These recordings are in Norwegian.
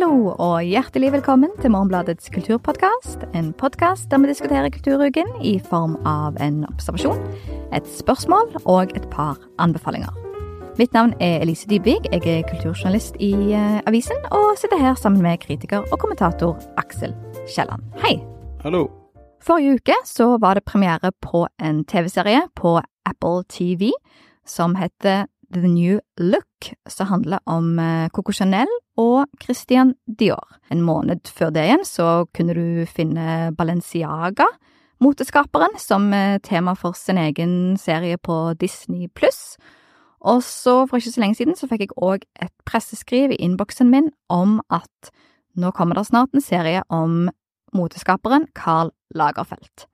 Hallo og hjertelig velkommen til Morgenbladets kulturpodkast. En podkast der vi diskuterer kulturuken i form av en observasjon, et spørsmål og et par anbefalinger. Mitt navn er Elise Dybvig, jeg er kulturjournalist i uh, avisen, og sitter her sammen med kritiker og kommentator Aksel Kielland. Hei! Hallo. Forrige uke så var det premiere på en TV-serie på Apple TV som heter The New Look, som handler om uh, Coco Chanel og Christian Dior. En måned før det igjen så kunne du finne Balenciaga, moteskaperen, som uh, tema for sin egen serie på Disney pluss. Og så, for ikke så lenge siden, så fikk jeg òg et presseskriv i innboksen min om at nå kommer det snart en serie om moteskaperen Carl Lagerfeldt.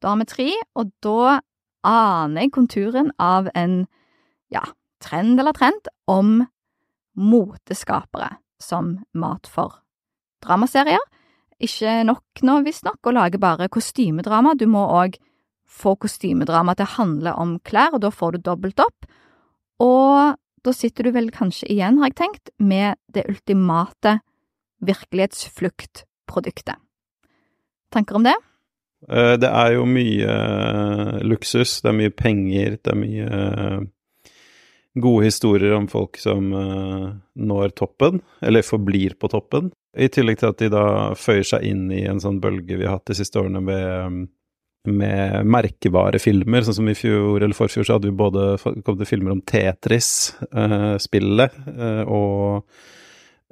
Da har vi tre, og da aner jeg konturen av en, ja, trend eller trend om moteskapere som mat for dramaserier. Ikke nok nå, visstnok, å lage bare kostymedrama, du må òg få kostymedrama til å handle om klær, og da får du dobbelt opp. Og da sitter du vel kanskje igjen, har jeg tenkt, med det ultimate virkelighetsfluktproduktet. Tanker om det? Eh, det er jo mye eh, luksus, det er mye penger, det er mye eh, gode historier om folk som når toppen, eller forblir på toppen. I tillegg til at de da føyer seg inn i en sånn bølge vi har hatt de siste årene med med merkevarefilmer, sånn som i fjor eller forfjor så hadde vi både kommet til filmer om Tetris-spillet uh, uh, og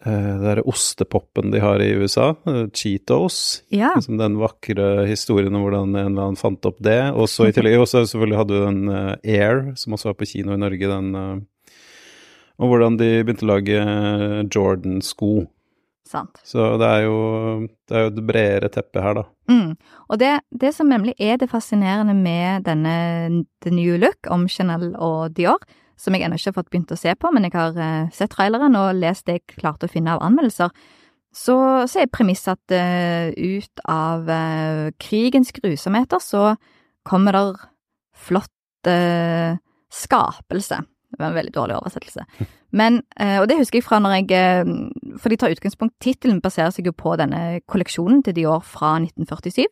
eh, det derre ostepopen de har i USA, eh, Cheetos. Ja. Liksom den vakre historien om hvordan en eller annen fant opp det. Og så i tillegg også selvfølgelig hadde du den uh, Air, som også var på kino i Norge, den Og hvordan de begynte å lage Jordan-sko. Sant. Så det er jo, det er jo et bredere teppe her, da. Mm. Og det, det, som nemlig er det fascinerende med denne The New Look om Chanel og Dior, som jeg ennå ikke har fått begynt å se på, men jeg har uh, sett traileren og lest det jeg klarte å finne av anmeldelser, så, så er premisset at uh, ut av uh, krigens grusomheter så kommer der flott skapelse. Det var en veldig dårlig oversettelse. Men, og det husker jeg fra når jeg For de tar utgangspunkt Tittelen baserer seg jo på denne kolleksjonen til Dior fra 1947.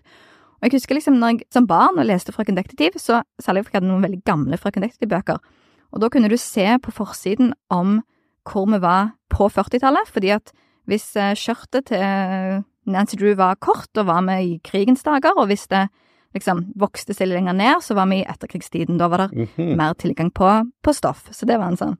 Og jeg husker liksom når jeg som barn og leste Frøken Detektiv, så særlig fordi jeg hadde noen veldig gamle Frøken Detektiv-bøker, og da kunne du se på forsiden om hvor vi var på 40-tallet, fordi at hvis skjørtet til Nancy Drew var kort, da var vi i krigens dager, og hvis det liksom vokste seg lenger ned, så var vi i etterkrigstiden. Da var det mm -hmm. mer tilgang på, på, stoff. Så det var en sånn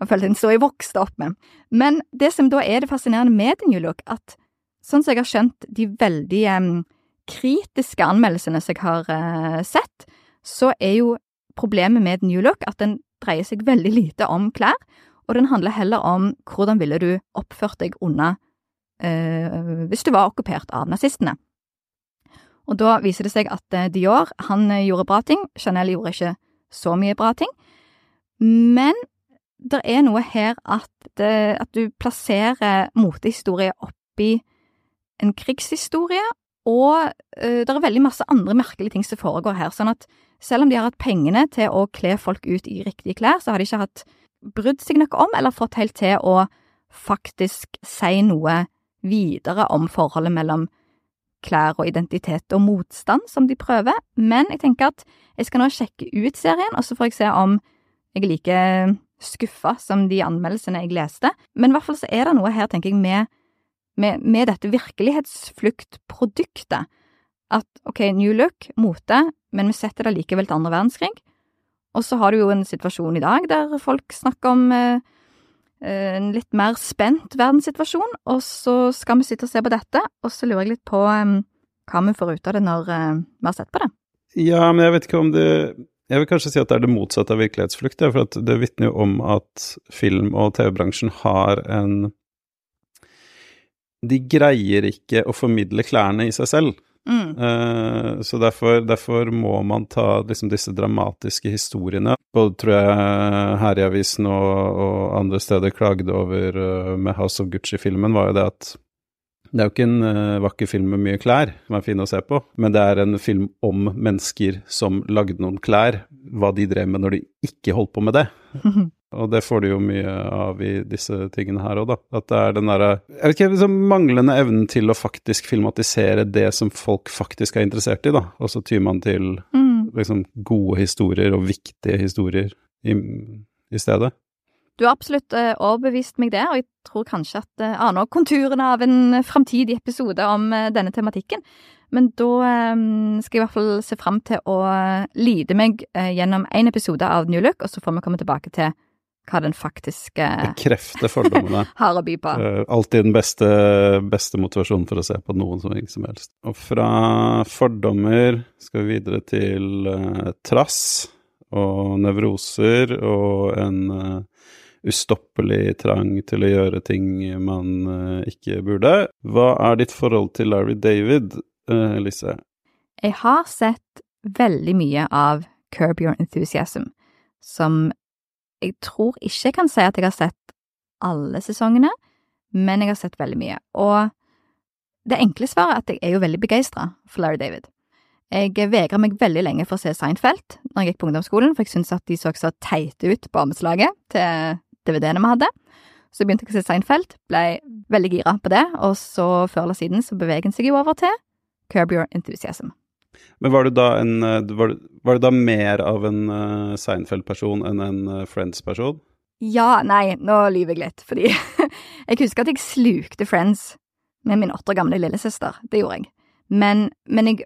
Jeg følte en så jeg vokste opp med. Men det som da er det fascinerende med The New Look, at sånn som jeg har skjønt de veldig um, kritiske anmeldelsene som jeg har uh, sett, så er jo problemet med The New Look at den dreier seg veldig lite om klær, og den handler heller om hvordan ville du oppført deg unna eh, hvis du var okkupert av nazistene. Og da viser det seg at eh, Dior, han eh, gjorde bra ting, Chanel gjorde ikke så mye bra ting. Men det er noe her at, det, at du plasserer motehistorie oppi en krigshistorie, og uh, det er veldig masse andre merkelige ting som foregår her. Sånn at selv om de har hatt pengene til å kle folk ut i riktige klær, så har de ikke hatt brydd seg noe om, eller fått helt til å faktisk si noe videre om forholdet mellom klær og identitet og motstand som de prøver, men jeg tenker at jeg skal nå sjekke ut serien, og så får jeg se om jeg er like skuffa som de anmeldelsene jeg leste. Men i hvert fall så er det noe her, tenker jeg, med, med, med dette virkelighetsfluktproduktet. At ok, new look, mote, men vi setter det likevel til andre verdenskrig. Og så har du jo en situasjon i dag der folk snakker om eh, Eh, en litt mer spent verdenssituasjon, og så skal vi sitte og se på dette, og så lurer jeg litt på eh, hva vi får ut av det når eh, vi har sett på det. Ja, men jeg vet ikke om det Jeg vil kanskje si at det er det motsatte av virkelighetsflukt, ja, for det vitner jo om at film- og TV-bransjen har en De greier ikke å formidle klærne i seg selv. Mm. Uh, så derfor, derfor, må man ta liksom, disse dramatiske historiene. Både tror jeg her i avisen og, og andre steder klagde over uh, med House of Gucci-filmen, var jo det at det er jo ikke en uh, vakker film med mye klær som er fin å se på, men det er en film om mennesker som lagde noen klær, hva de drev med når de ikke holdt på med det. og det får du jo mye av i disse tingene her òg, da. At det er den derre Jeg vet ikke, liksom manglende evnen til å faktisk filmatisere det som folk faktisk er interessert i, da. Og så tyr man til Mm. liksom gode historier og viktige historier i, i stedet. Du har absolutt eh, overbevist meg det, og jeg tror kanskje at jeg aner konturene av en framtidig episode om eh, denne tematikken. Men da eh, skal jeg i hvert fall se fram til å lide meg eh, gjennom én episode av New Look, og så får vi komme tilbake til hva den faktiske Bekrefte fordommene. har å by på. Uh, alltid den beste, beste motivasjonen for å se på noen som som helst. Og fra fordommer skal vi videre til uh, trass og nevroser og en uh, ustoppelig trang til å gjøre ting man ikke burde. Hva er ditt forhold til Larry David, Lise? Jeg har sett veldig mye av Curb Your Enthusiasm, som jeg tror ikke jeg kan si at jeg har sett alle sesongene, men jeg har sett veldig mye. Og det enkle svaret er at jeg er jo veldig begeistra for Larry David. Jeg vegra meg veldig lenge for å se Seinfeld når jeg gikk på ungdomsskolen, for jeg syntes at de så så teite ut på omslaget til DVD-ene vi hadde. Så begynte jeg å se Seinfeld, ble veldig gira på det, og så før eller siden så beveger en seg jo over til Curb Your Enthusiasm. Men var du da, en, eh, var, var du da mer av en eh, Seinfeld-person enn en eh, Friends-person? Ja, nei, nå lyver jeg litt, fordi jeg husker at jeg slukte Friends med min åtte år gamle lillesøster. Det gjorde jeg. Men, men jeg,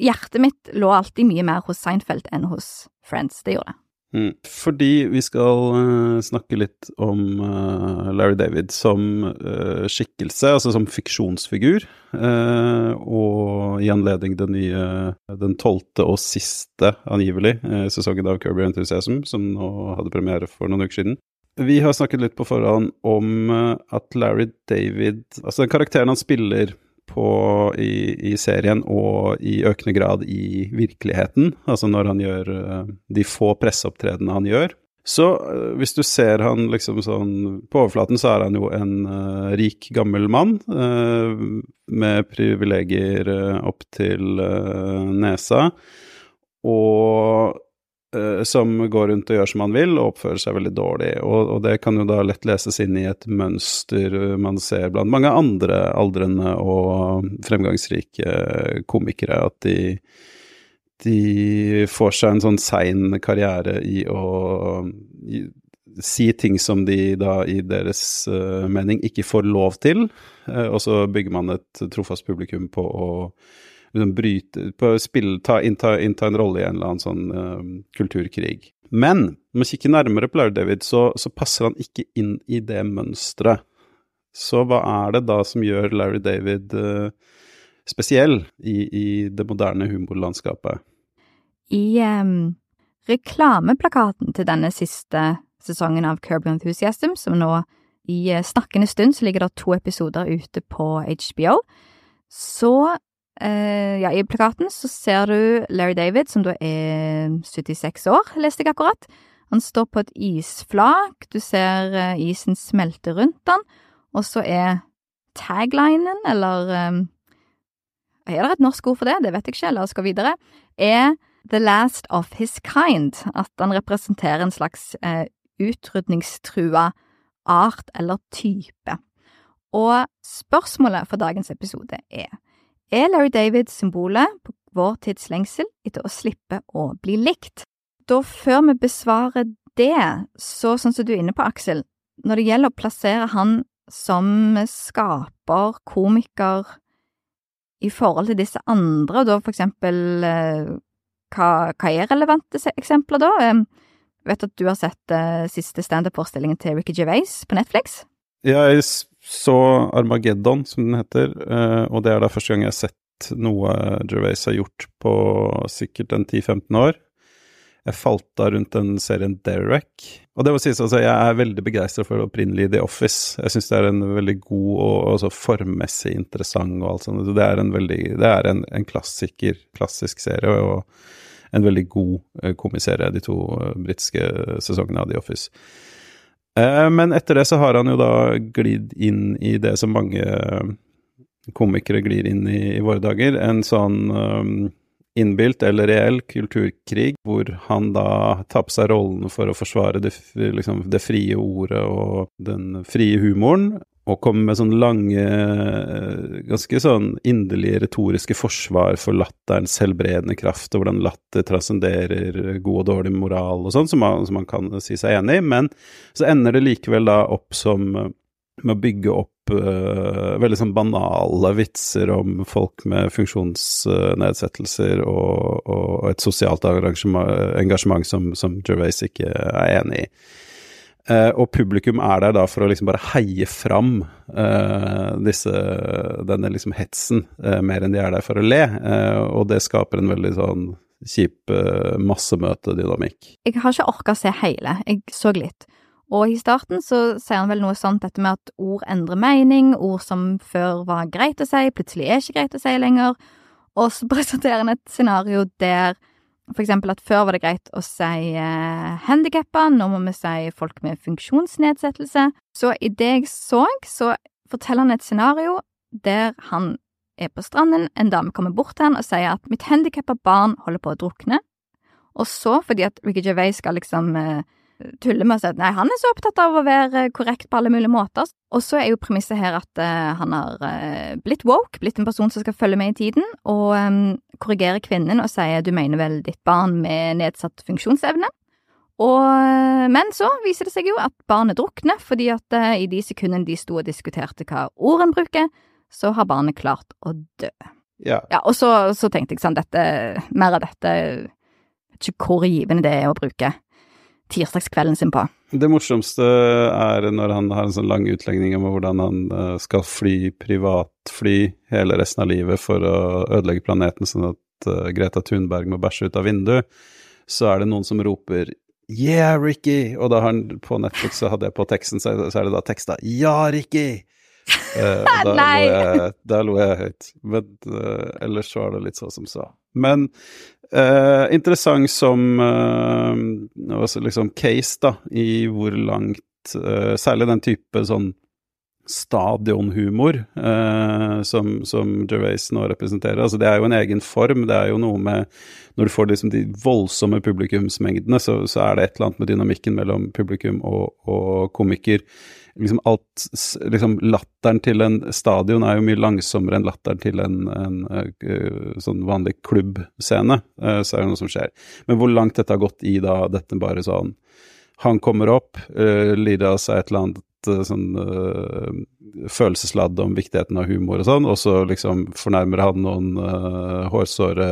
hjertet mitt lå alltid mye mer hos Seinfeld enn hos Friends. Det gjorde det. Mm. Fordi vi skal uh, snakke litt om uh, Larry David som uh, skikkelse, altså som fiksjonsfigur, og i anledning den nye, den tolvte og siste, angivelig, sesongen av Kirby Enthusiasm, som nå hadde premiere for noen uker siden. Vi har snakket litt på forhånd om at Larry David, altså den karakteren han spiller på, i, i serien og i økende grad i virkeligheten, altså når han gjør eh, de få presseopptredenene han gjør. Så eh, hvis du ser han liksom sånn På overflaten så er han jo en uh, rik, gammel mann uh, med privilegier uh, opp til nesa, og som går rundt og gjør som han vil, og oppfører seg veldig dårlig. Og, og det kan jo da lett leses inn i et mønster man ser blant mange andre aldrende og fremgangsrike komikere, at de, de får seg en sånn sein karriere i å i, si ting som de da i deres uh, mening ikke får lov til, uh, og så bygger man et trofast publikum på å liksom bryte på spill, ta, innta, innta en rolle i en eller annen sånn uh, kulturkrig. Men når man kikker nærmere på Larry David, så, så passer han ikke inn i det mønsteret. Så hva er det da som gjør Larry David uh, spesiell i, i det moderne humorlandskapet? I um, reklameplakaten til denne siste sesongen av Your Enthusiasm, som nå i eh, snakkende stund så ligger det to episoder ute på HBO, så ja, i plakaten så ser du Larry David, som da er 76 år, leste jeg akkurat. Han står på et isflak, du ser eh, isen smelte rundt han, og så er taglinen, eller eh, er det et norsk ord for det? Det vet jeg ikke, la oss gå videre. Er the last of his kind. At han representerer en slags eh, utrydningstrua art eller type. Og spørsmålet for dagens episode er Er Larry David symbolet på vår tids lengsel etter å slippe å bli likt? Da før vi besvarer det, så sånn som du er inne på, Aksel, når det gjelder å plassere han som skaper, komiker, i forhold til disse andre, og da for eksempel eh, hva, hva er relevante eksempler da? Jeg vet at du har sett uh, siste standup-forestillingen til Ricky Gervais på Netflix? Ja, Jeg så Armageddon, som den heter, eh, og det er da første gang jeg har sett noe Gervais har gjort på sikkert en 10-15 år. Jeg falt da rundt den serien Derek. Og det må sies, altså, jeg er veldig begeistra for opprinnelig The Office. Jeg syns det er en veldig god og også formmessig interessant og alt sånt. Det er en veldig Det er en, en klassiker, klassisk serie, og en veldig god eh, komiserie, de to eh, britiske sesongene av The Office. Eh, Men etter det så har han jo da glidd inn i det som mange eh, komikere glir inn i i våre dager, en sånn um, innbilt eller reell kulturkrig, hvor han da tar på seg rollen for å forsvare det, liksom, det frie ordet og den frie humoren, og kommer med sånne lange, ganske sånn inderlige retoriske forsvar for latterens helbredende kraft, og hvordan latter transcenderer god og dårlig moral og sånn, som, som, man kan si seg enig i, men så ender det likevel da opp som med å bygge opp uh, veldig sånn banale vitser om folk med funksjonsnedsettelser og, og et sosialt engasjement som, som Gervais ikke er enig i. Uh, og publikum er der da for å liksom bare heie fram uh, disse, denne liksom hetsen, mer enn de er der for å le. og det skaper en veldig sånn kjip massemøtedynamikk. Jeg har ikke orka å se hele, jeg så litt. Og i starten så sier han vel noe sånt dette med at ord endrer mening, ord som før var greit å si, plutselig er ikke greit å si lenger, og så presenterer han et scenario der for eksempel at før var det greit å si eh, handikappa, nå må vi si folk med funksjonsnedsettelse. Så i det jeg så, så forteller han et scenario der han er på stranden, en dame kommer bort til han og sier at mitt handikappa barn holder på å drukne, og så, fordi at Ricky Gervais skal liksom eh, tuller med å si at nei, han er så opptatt av å være korrekt på alle mulige måter. Og så er jo premisset her at uh, han har uh, blitt woke, blitt en person som skal følge med i tiden, og um, korrigerer kvinnen og sier du mener vel ditt barn med nedsatt funksjonsevne. Og, uh, men så viser det seg jo at barnet drukner, fordi at i de sekundene de sto og diskuterte hva ord en bruker, så har barnet klart å dø. Ja. ja og så, så, tenkte jeg sånn, dette, mer av dette, vet ikke hvor givende det er å bruke tirsdagskvelden sin på. Det morsomste er når han har en sånn lang utlegning om hvordan han eh, skal fly privatfly hele resten av livet for å ødelegge planeten, sånn at uh, Greta Thunberg må bæsje ut av vinduet. Så er det noen som roper 'Yeah, Ricky!' Og da har han på Netflix, så hadde jeg på teksten, så er det da teksta 'Ja, Ricky!' Uh, da, lo jeg, da lo jeg høyt. Men uh, ellers var det litt så som så. Men eh, interessant som liksom case, da, i hvor langt Særlig den type sånn stadionhumor som, som Gervais nå representerer. Altså, det er jo en egen form. Det er jo noe med Når du får liksom de voldsomme publikumsmengdene, så, så er det et eller annet med dynamikken mellom publikum og, og komiker liksom alt liksom Latteren til en stadion er jo mye langsommere enn latteren til en, en, en eh, sånn vanlig klubbscene. Eh, så er det noe som skjer. Men hvor langt dette har gått i da dette bare sånn Han kommer opp, uh, lider av seg et eller annet sånn uh, følelsesladd om viktigheten av humor og sånn, og så liksom fornærmer han noen uh, hårsåre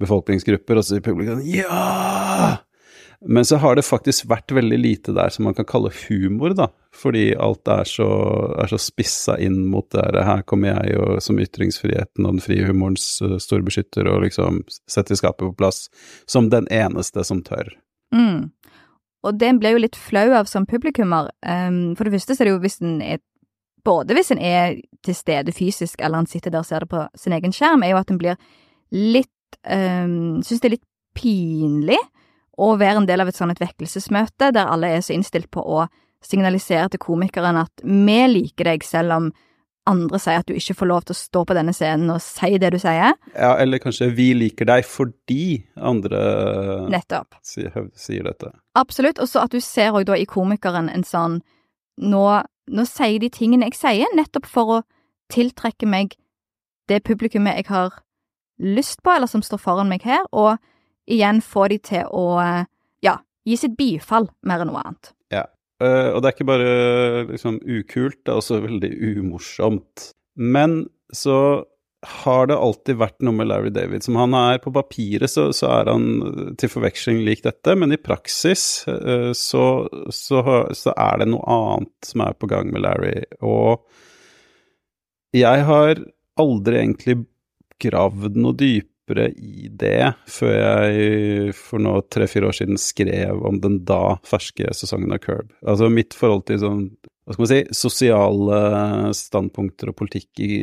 befolkningsgrupper, og så sier publikum ja! Men så har det faktisk vært veldig lite der som man kan kalle humor, da. Fordi alt er så, er så spissa inn mot det her. Her kommer jeg og, som ytringsfriheten og den frie humorens uh, storbeskytter og liksom setter skapet på plass som den eneste som tør. Mm. Og det blir jo litt flau av som publikummer. Um, for det første så er det jo hvis en er Både hvis en er til stede fysisk, eller en sitter der og ser det på sin egen skjerm, er jo at en blir litt um, Syns det er litt pinlig og være en del av et sånt et vekkelsesmøte der alle er så innstilt på å signalisere til komikeren at vi liker deg selv om andre sier at du ikke får lov til å stå på denne scenen og si det du sier. Ja, eller kanskje vi liker deg fordi andre Nettopp. Sier, sier dette. Absolutt, og så at du ser òg da i komikeren en sånn nå, nå sier de tingene jeg sier, nettopp for å tiltrekke meg det publikummet jeg har lyst på, eller som står foran meg her, og igjen få de til å ja, gi sitt bifall mer enn noe annet. Ja, uh, og det er ikke bare liksom ukult, det er også veldig umorsomt. Men så har det alltid vært noe med Larry David. Som han er på papiret, så, så er han til forveksling lik dette, men i praksis så, så, så er det noe annet som er på gang med Larry. Og jeg har aldri egentlig gravd noe dypere dypere i det før jeg for nå tre-fire år siden skrev om den da ferske sesongen av Curb. Altså mitt forhold til sånn hva skal man si, sosiale standpunkter og politikk i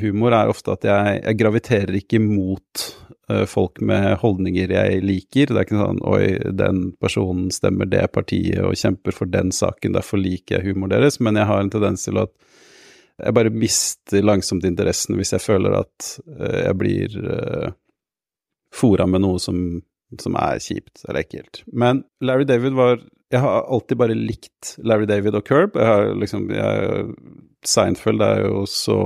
humor er ofte at jeg, jeg graviterer ikke mot uh, folk med holdninger jeg liker. Det er ikke sånn oi, den personen stemmer det partiet og kjemper for den saken, derfor liker jeg humor deres, men jeg har en tendens til at jeg bare mister langsomt interessen hvis jeg føler at uh, jeg blir uh, fora med noe som, som er kjipt eller ekkelt. Men Larry David var Jeg har alltid bare likt Larry David og Curb. Jeg har liksom jeg, Seinfeld er jo så,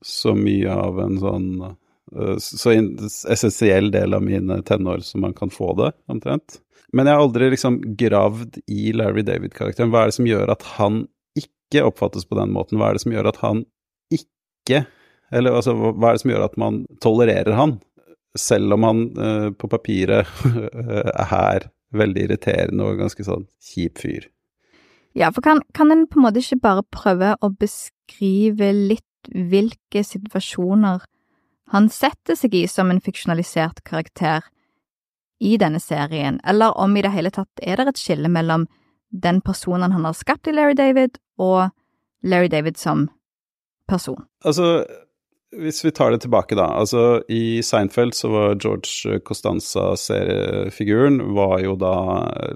så mye av en sånn uh, så essensiell del av mine tenår som man kan få det, omtrent. Men jeg har aldri liksom gravd i Larry David-karakteren. Hva er det som gjør at han ikke oppfattes på den måten? Hva er det som gjør at han ikke Eller altså, hva er det som gjør at man tolererer han? Selv om han uh, på papiret er veldig irriterende og ganske sånn kjip fyr. Ja, for kan, kan en på en måte ikke bare prøve å beskrive litt hvilke situasjoner han setter seg i som en fiksjonalisert karakter i denne serien, eller om i det hele tatt er det et skille mellom den personen han har skapt i Larry David, og Larry David som person? Altså, hvis vi tar det tilbake, da. Altså, i Seinfeld så var George Costanza-seriefiguren var jo da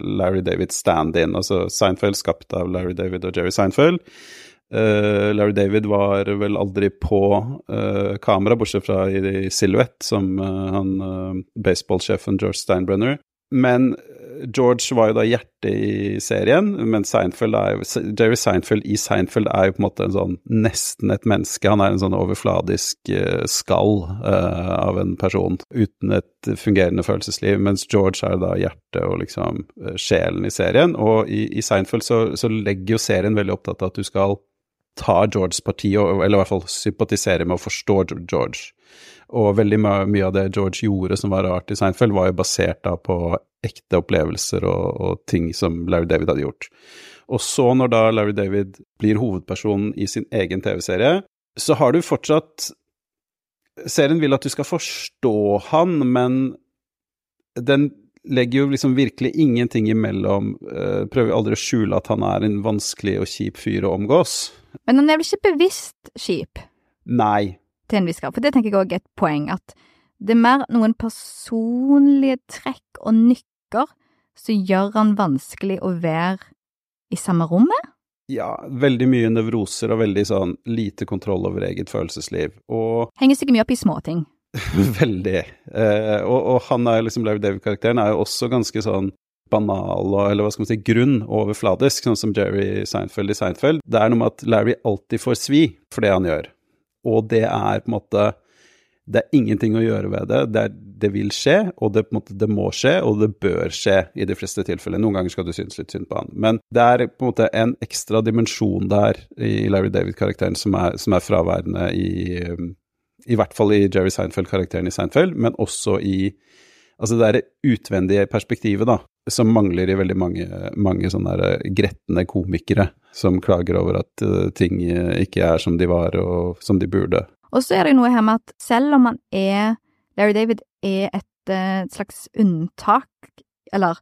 Larry David stand-in. Altså Seinfeld skapt av Larry David og Jerry Seinfeld. Uh, Larry David var vel aldri på uh, kamera, bortsett fra i, i silhuett, som uh, han baseballsjefen George Steinbrenner. Men George var jo da hjertet i serien, men Seinfeld er Jerry Seinfeld i Seinfeld er jo på en måte en sånn nesten et menneske. Han er en sånn overfladisk uh, skall uh, av en person uten et fungerende følelsesliv, mens George er da hjertet og liksom uh, sjelen i serien. Og i, i Seinfeld så, så, legger jo serien veldig opptatt av at du skal ta Georges parti, eller i hvert fall sympatisere med å forstå George. Og veldig mye av det George gjorde som var rart i Seinfeld, var jo basert da på ekte opplevelser og, og, ting som Larry David hadde gjort. Og så, når da Larry David blir hovedpersonen i sin egen TV-serie, så har du fortsatt Serien vil at du skal forstå han, men den legger jo liksom virkelig ingenting imellom. Uh, prøver aldri å skjule at han er en vanskelig og kjip fyr å omgås. Men han er vel ikke bevisst kjip? Nei. Til en viss grad, for det tenker jeg òg er et poeng. At det er mer noen personlige trekk og nykker som gjør han vanskelig å være i samme rommet. Ja, veldig mye nevroser og veldig sånn lite kontroll over eget følelsesliv, og Henger seg mye opp i småting. veldig. Eh, og, og, han er liksom Larry David-karakteren er jo også ganske sånn banal og, eller hva skal man si, grunn og overfladisk, sånn som Jerry Seinfeld i Seinfeld. Det er noe med at Larry alltid får svi for det han gjør, og det er på en måte det er ingenting å gjøre ved det. Det, er, det vil skje, og det, måte, det, må skje, og det bør skje i de fleste tilfeller. Noen ganger skal du synes litt synd på han. Men det er på en måte en ekstra dimensjon der i Larry David-karakteren som, som, er fraværende i I hvert fall i Jerry Seinfeld-karakteren i Seinfeld, men også i Altså det derre utvendige perspektivet, da, som mangler i veldig mange, mange sånne gretne komikere som klager over at uh, ting ikke er som de var og som de burde. Og så er det jo noe her med at selv om han er Larry David er et, eh, et slags unntak, eller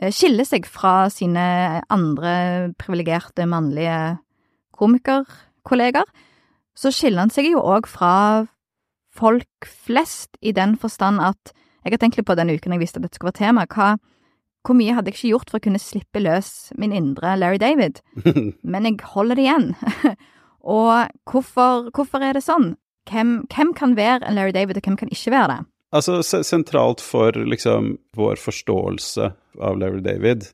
eh, skiller seg fra sine andre privilegerte mannlige komikerkolleger, så skiller han seg jo òg fra folk flest i den forstand at jeg har tenkt litt på denne uken jeg visste at dette skulle være tema. Hva, hvor mye hadde jeg ikke gjort for å kunne slippe løs min indre Larry David? Men jeg holder det igjen. Og hvorfor, hvorfor er det sånn? Hvem, hvem, kan være en Larry David, og hvem kan ikke være det? Altså, sentralt for liksom vår forståelse av Larry David,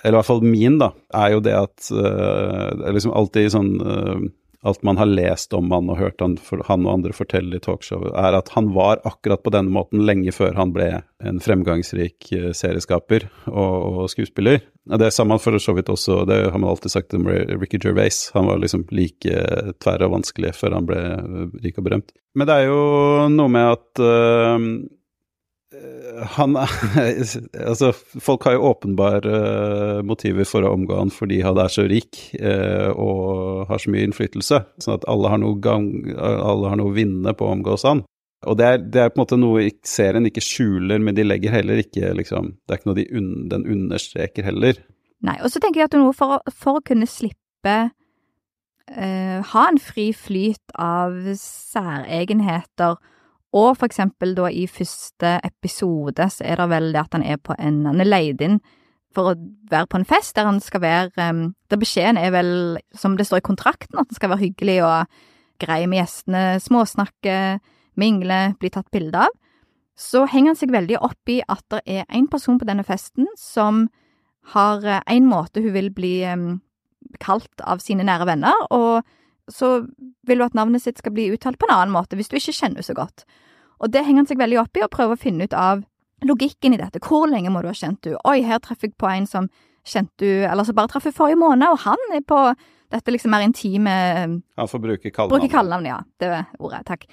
eller i hvert fall min, da, er jo det at uh, liksom alltid sånn uh, alt man har lest om han og hørt han, han, og andre fortelle i talkshow, er at han var akkurat på denne måten lenge før han ble en fremgangsrik eh, serieskaper og, og skuespiller. Det er man for så vidt også, det har man alltid sagt om Ricky Gervais. Han var liksom like tverr og vanskelig før han ble eh, rik og berømt. Men det er jo noe med at uh, han Altså, folk har jo åpenbare uh, motiver for å omgå han fordi han er så rik eh, og har så mye innflytelse, sånn at alle har noe, gang, alle har noe vinne på å omgås han. Og det er, det er, på en måte noe serien ikke skjuler, men de legger heller ikke liksom Det er ikke noe de un, den understreker heller. Nei, og så tenker jeg at noe for, for å kunne slippe eh, ha en fri flyt av særegenheter og for eksempel da i første episode så er det vel det at han er på en Han er leid inn for å være på en fest der han skal være um, Der beskjeden er vel, som det står i kontrakten, at han skal være hyggelig og grei med gjestene, småsnakke, mingle, bli tatt bilde av. så henger han seg veldig opp i at det er en person på denne festen som har en måte hun vil bli um, kalt av sine nære venner, og så vil du at navnet sitt skal bli uttalt på en annen måte hvis du ikke kjenner henne så godt. Og det henger han seg veldig opp i, og prøver å finne ut av logikken i dette. Hvor lenge må du ha kjent du? Oi, her treffer jeg på en som kjente du, eller som bare traff forrige måned, og han er på dette liksom mer intime Han får bruke kallenavnet. Bruke kallenavnet, ja. Det er ordet. Takk.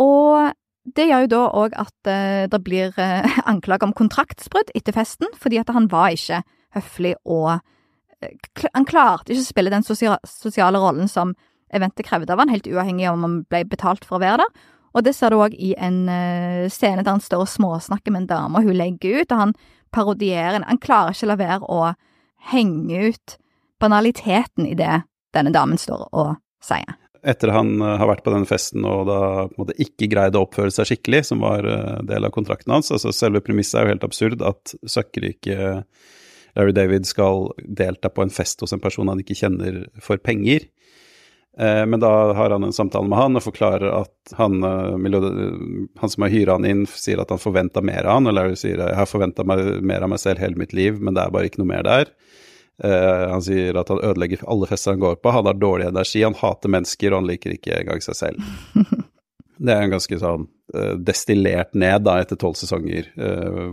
Og det gjør jo da òg at uh, det blir uh, anklage om kontraktsbrudd etter festen, fordi at han var ikke høflig og uh, Han klarte ikke å spille den sosiale rollen som eventet krevde av han, helt uavhengig av om han ble betalt for å være der. Og det ser du òg i en uh, scene der han står og småsnakker med en dame, og hun legger ut, og han parodierer Han klarer ikke å la være å henge ut banaliteten i det denne damen står og sier. Etter han uh, har vært på denne festen og da på en måte ikke greide å oppføre seg skikkelig, som var uh, del av kontrakten hans, altså selve premisset er jo helt absurd, at søkkrike Larry David skal delta på en fest hos en person han ikke kjenner, for penger. Eh, men da har han en samtale med han og forklarer at han, eh, han som har hyra han inn, sier at han forventa mer av han, eller sier jeg har forventa mer av meg selv hele mitt liv, men det er bare ikke noe mer der. Uh, han sier at han ødelegger alle fester han går på, han har dårlig energi, han hater mennesker, og han liker ikke engang seg selv. det er en ganske sånn destillert ned da etter tolv sesonger,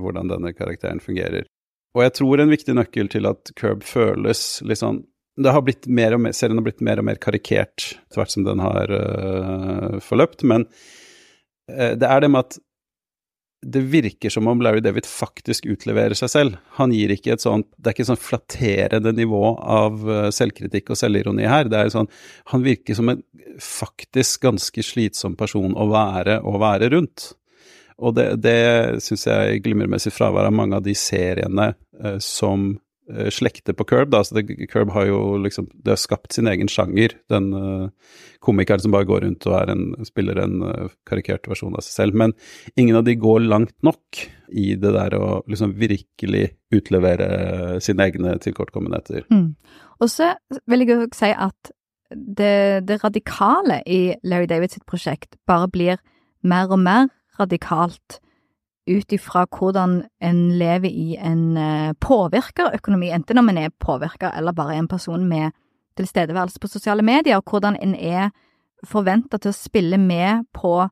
hvordan denne karakteren fungerer. Og jeg tror en viktig nøkkel til at Curb føles litt sånn det har blitt mer og mer, serien har blitt mer og mer karikert etter hvert som den har uh, forløpt, men uh, det er det med at det virker som om Larry David faktisk utleverer seg selv. Han gir ikke et sånt Det er ikke et sånn flatterende nivå av uh, selvkritikk og selvironi her. Det er sånn Han virker som en faktisk ganske slitsom person å være og være rundt. Og det, det syns jeg glimrer med sitt fravær av mange av de seriene som Eh, slekter på Curb. Da. Så det, Curb har jo liksom Det har skapt sin egen sjanger. Den uh, komikeren som bare går rundt og en, spiller en uh, karikert versjon av seg selv. Men ingen av de går langt nok i det der å liksom virkelig utlevere sine egne tilkortkommenheter. Mm. Og så vil jeg jo si at det, det radikale i Larry Davids prosjekt bare blir mer og mer radikalt ut ifra hvordan en lever i en eh, påvirkerøkonomi, enten om en er påvirker eller bare en person med tilstedeværelse på sosiale medier, hvordan en er forventa til å spille med på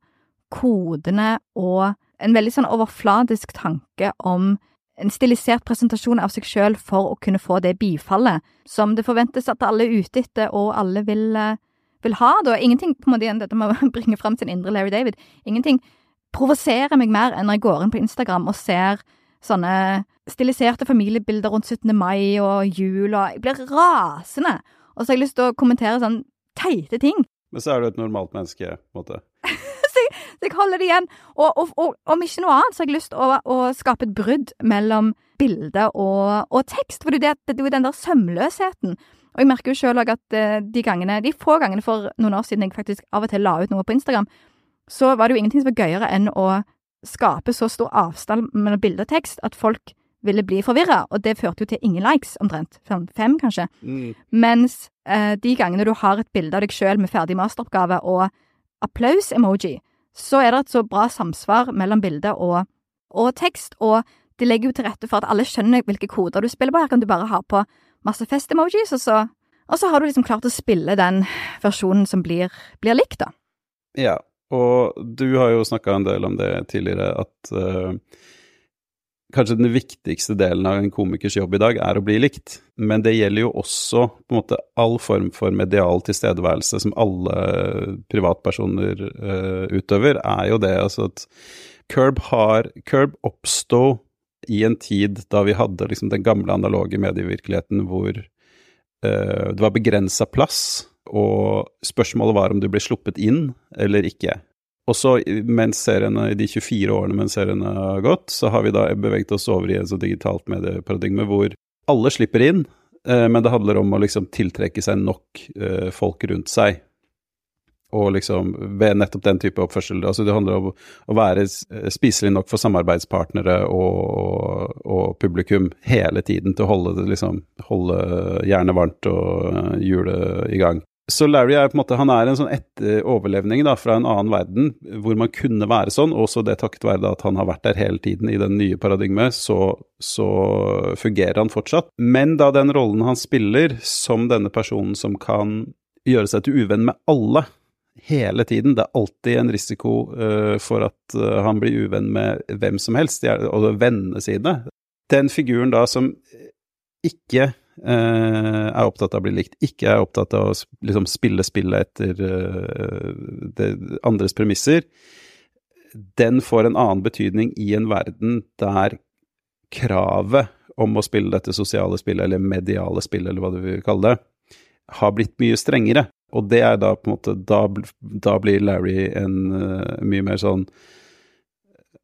kodene og en veldig sånn overfladisk tanke om en stilisert presentasjon av seg sjøl for å kunne få det bifallet som det forventes at alle er ute etter og alle vil, eh, vil ha. Da. Ingenting på en måte igjen dette med å bringe fram sin indre Larry David. Ingenting provoserer meg mer enn når jeg går inn på Instagram og ser sånne stiliserte familiebilder rundt 17. mai og jul, og jeg blir rasende. Og så har jeg lyst til å kommentere sånn teite ting. Men så er du et normalt menneske, på en måte. så, jeg, så, jeg, holder det igjen. Og, og, og, om ikke noe annet, så har jeg lyst til å, å skape et brudd mellom bilde og, og, tekst. For det det, det er jo den der sømløsheten. Og jeg merker jo sjøl òg at eh, de gangene, de få gangene for noen år siden jeg faktisk av og til la ut noe på Instagram, så var det jo ingenting som var gøyere enn å skape så stor avstand mellom bilde og tekst at folk ville bli forvirra, og det førte jo til ingen likes, omtrent. Sånn fem, kanskje. Mm. Mens eh, de gangene du har et bilde av deg sjøl med ferdig masteroppgave og applaus-emoji, så er det et så bra samsvar mellom bilde og, og tekst, og det legger jo til rette for at alle skjønner hvilke koder du spiller på. Her kan du bare ha på masse fest-emojis, og så, og så har du liksom klart å spille den versjonen som blir, blir likt, da. Ja, og du har jo snakka en del om det tidligere, at uh, kanskje den viktigste delen av en komikers jobb i dag er å bli likt. Men det gjelder jo også på en måte all form for medial tilstedeværelse som alle privatpersoner uh, utøver, er jo det altså at Curb har Curb oppstod i en tid da vi hadde liksom den gamle analoge medievirkeligheten hvor uh, det var begrensa plass og spørsmålet var om du ble sluppet inn eller ikke. Og så, mens seriene, i de 24 årene mens seriene har gått, så har vi da beveget oss over i en så digitalt medieparadigme hvor alle slipper inn, eh, men det handler om å liksom tiltrekke seg nok eh, folk rundt seg. Og liksom ved nettopp den type oppførsel. Altså det handler om å være spiselig nok for samarbeidspartnere og, og publikum hele tiden til å holde, liksom, holde hjernen varmt og hjulet i gang. Så Larry er på en måte, han er en sånn etter da, fra en annen verden, hvor man kunne være sånn, også det takket være at han har vært der hele tiden i den nye paradigmet, så, så fungerer han fortsatt. Men da den rollen han spiller som denne personen som kan gjøre seg til uvenn med alle, hele tiden. Det er alltid en risiko uh, for at uh, han blir uvenn med hvem som helst, og vennene sine. Den figuren da som ikke er opptatt av å bli likt, ikke er opptatt av å liksom, spille spillet etter det andres premisser, den får en annen betydning i en verden der kravet om å spille dette sosiale spillet, eller mediale spillet, eller hva du vil kalle det, har blitt mye strengere. Og det er da på en måte Da, da blir Larry en uh, mye mer sånn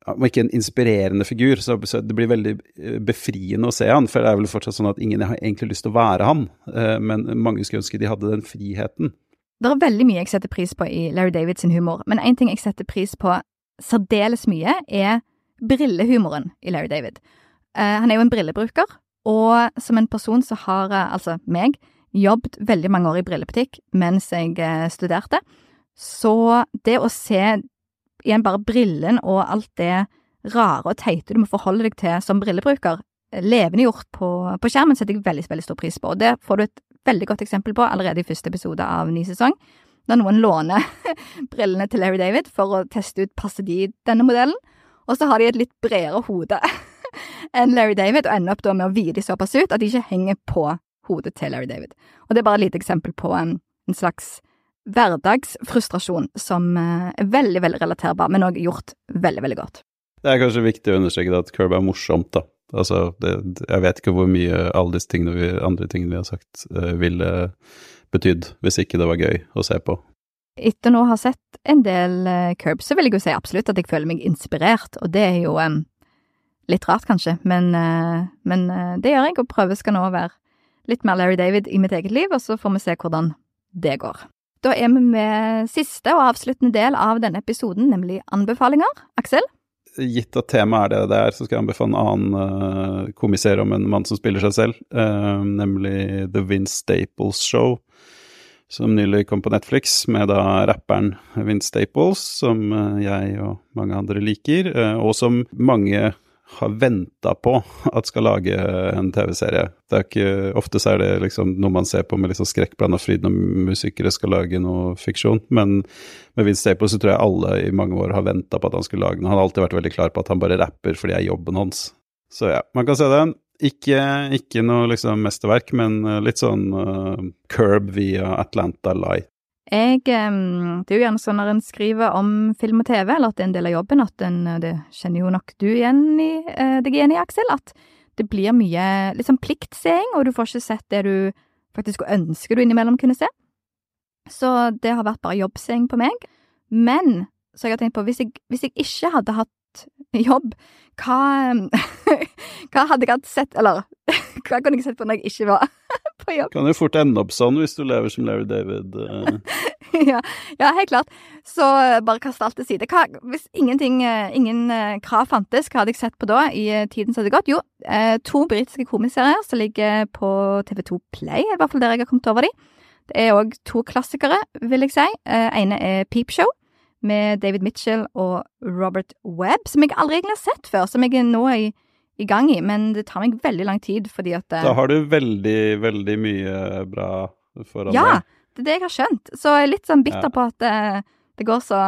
om ikke en inspirerende figur, så, det blir veldig eh, befriende å se han. For det er vel fortsatt sånn at ingen har egentlig lyst til å være han, uh, men mange skulle ønske de hadde den friheten. Det er veldig mye jeg setter pris på i Larry Davids humor, men én ting jeg setter pris på særdeles mye, er brillehumoren i Larry David. Uh, han er jo en brillebruker, og som en person så har altså meg jobbet veldig mange år i brillebutikk mens jeg eh, studerte. Så det å se igjen bare brillen og alt det rare og teite du må forholde deg til som brillebruker, levende levendegjort på, på skjermen, setter jeg veldig, veldig stor pris på. Og det får du et veldig godt eksempel på allerede i første episode av ny sesong. Da noen låner brillene til Larry David for å teste ut passer de denne modellen, og så har de et litt bredere hode enn Larry David, og ender opp da med å vie de såpass ut at de ikke henger på hodet til Larry David. Og det er bare et lite eksempel på en, en slags hverdagsfrustrasjon som eh, er veldig, veldig relaterbar, men òg gjort veldig, veldig godt. Det er kanskje viktig å understreke at Curb er morsomt, da. Altså, det, jeg vet ikke hvor mye alle disse tingene vi, andre tingene vi har sagt, uh, ville betydd hvis ikke det var gøy å se på. Etter nå å ha sett en del uh, Curb, så vil jeg jo si absolutt at jeg føler meg inspirert, og det er jo um, litt rart, kanskje, men, uh, men det gjør jeg, og prøver skal nå være litt mer Larry David i mitt eget liv, og så får vi se hvordan det går. Da er vi med siste og avsluttende del av denne episoden, nemlig anbefalinger. Aksel? Gitt at temaet er det det er, så skal jeg anbefale en annen uh, komiser om en mann som spiller seg selv, uh, nemlig The Vince Staples Show, som nylig kom på Netflix, med da rapperen Vince Staples, som uh, jeg og mange andre liker, og som mange har venta på at skal lage en TV-serie. Det er ikke, Ofte så er det liksom noe man ser på med liksom skrekkblanda fryd når musikere skal lage noe fiksjon, men med Vince Staples så tror jeg alle i mange år har venta på at han skulle lage noe. Han har alltid vært veldig klar på at han bare rapper fordi det er jobben hans. Så ja, man kan se den. Ikke, ikke noe liksom mesterverk, men litt sånn uh, Curb via Atlanta Light. Jeg, det er jo gjerne sånn når en skriver om film og TV, eller at det er en del av jobben, at en, det kjenner jo nok du igjen i, eh, deg igjen i, Aksel, at det blir mye liksom pliktseing, og du får ikke sett det du faktisk ønsker du innimellom kunne se. Så det har vært bare jobbseing på meg. Men så jeg har tenkt på, hvis jeg, hvis jeg ikke hadde hatt jobb, hva, hva hadde jeg hatt sett, eller hva kunne jeg sett på når jeg ikke var på jobb? Kan jo fort ende opp sånn hvis du lever som Larry David. Uh. ja, ja, helt klart. Så bare kaste alt til side. Hva, hvis ingenting, uh, ingen krav fantes, hva hadde jeg sett på da i tiden som hadde gått? Jo, to britiske komiserier som ligger på TV2 Play, i hvert fall der jeg har kommet over de. Det er òg to klassikere, vil jeg si. ene er Peepshow med David Mitchell og Robert Webb, som jeg aldri egentlig har sett før, som jeg er nå i, i gang i, men det tar meg veldig lang tid fordi at Da har du veldig, veldig mye bra foran ja, deg. Ja, det er det jeg har skjønt. Så jeg er litt sånn bitter ja. på at det, eh, det, går så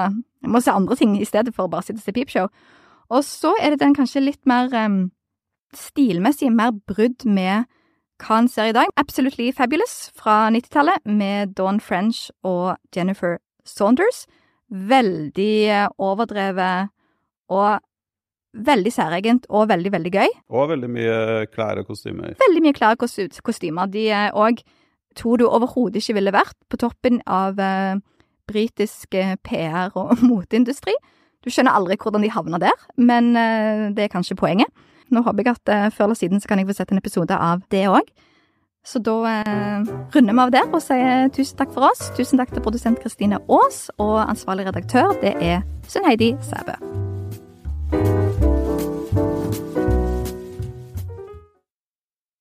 Jeg må se andre ting i stedet for å bare sitte og se Peepshow. Og så er det den kanskje litt mer um, stilmessig mer brudd med hva en ser i dag. Absolutely Fabulous fra 90-tallet med Dawn French og Jennifer Saunders veldig eh, overdrevet og veldig særegent og veldig, veldig gøy. Og veldig mye klær og kostymer. Veldig mye klær og kostymer. De er òg to du overhodet ikke ville vært på toppen av eh, britisk eh, PR- og moteindustri. Du skjønner aldri hvordan de havner der, men eh, det er kanskje poenget. Nå håper jeg at eh, før eller siden så kan jeg få sett en episode av det òg. Så da eh, runder vi av der og sier tusen takk for oss. Tusen takk til produsent Kristine Aas, og ansvarlig redaktør det er Sunn Heidi Sæbø.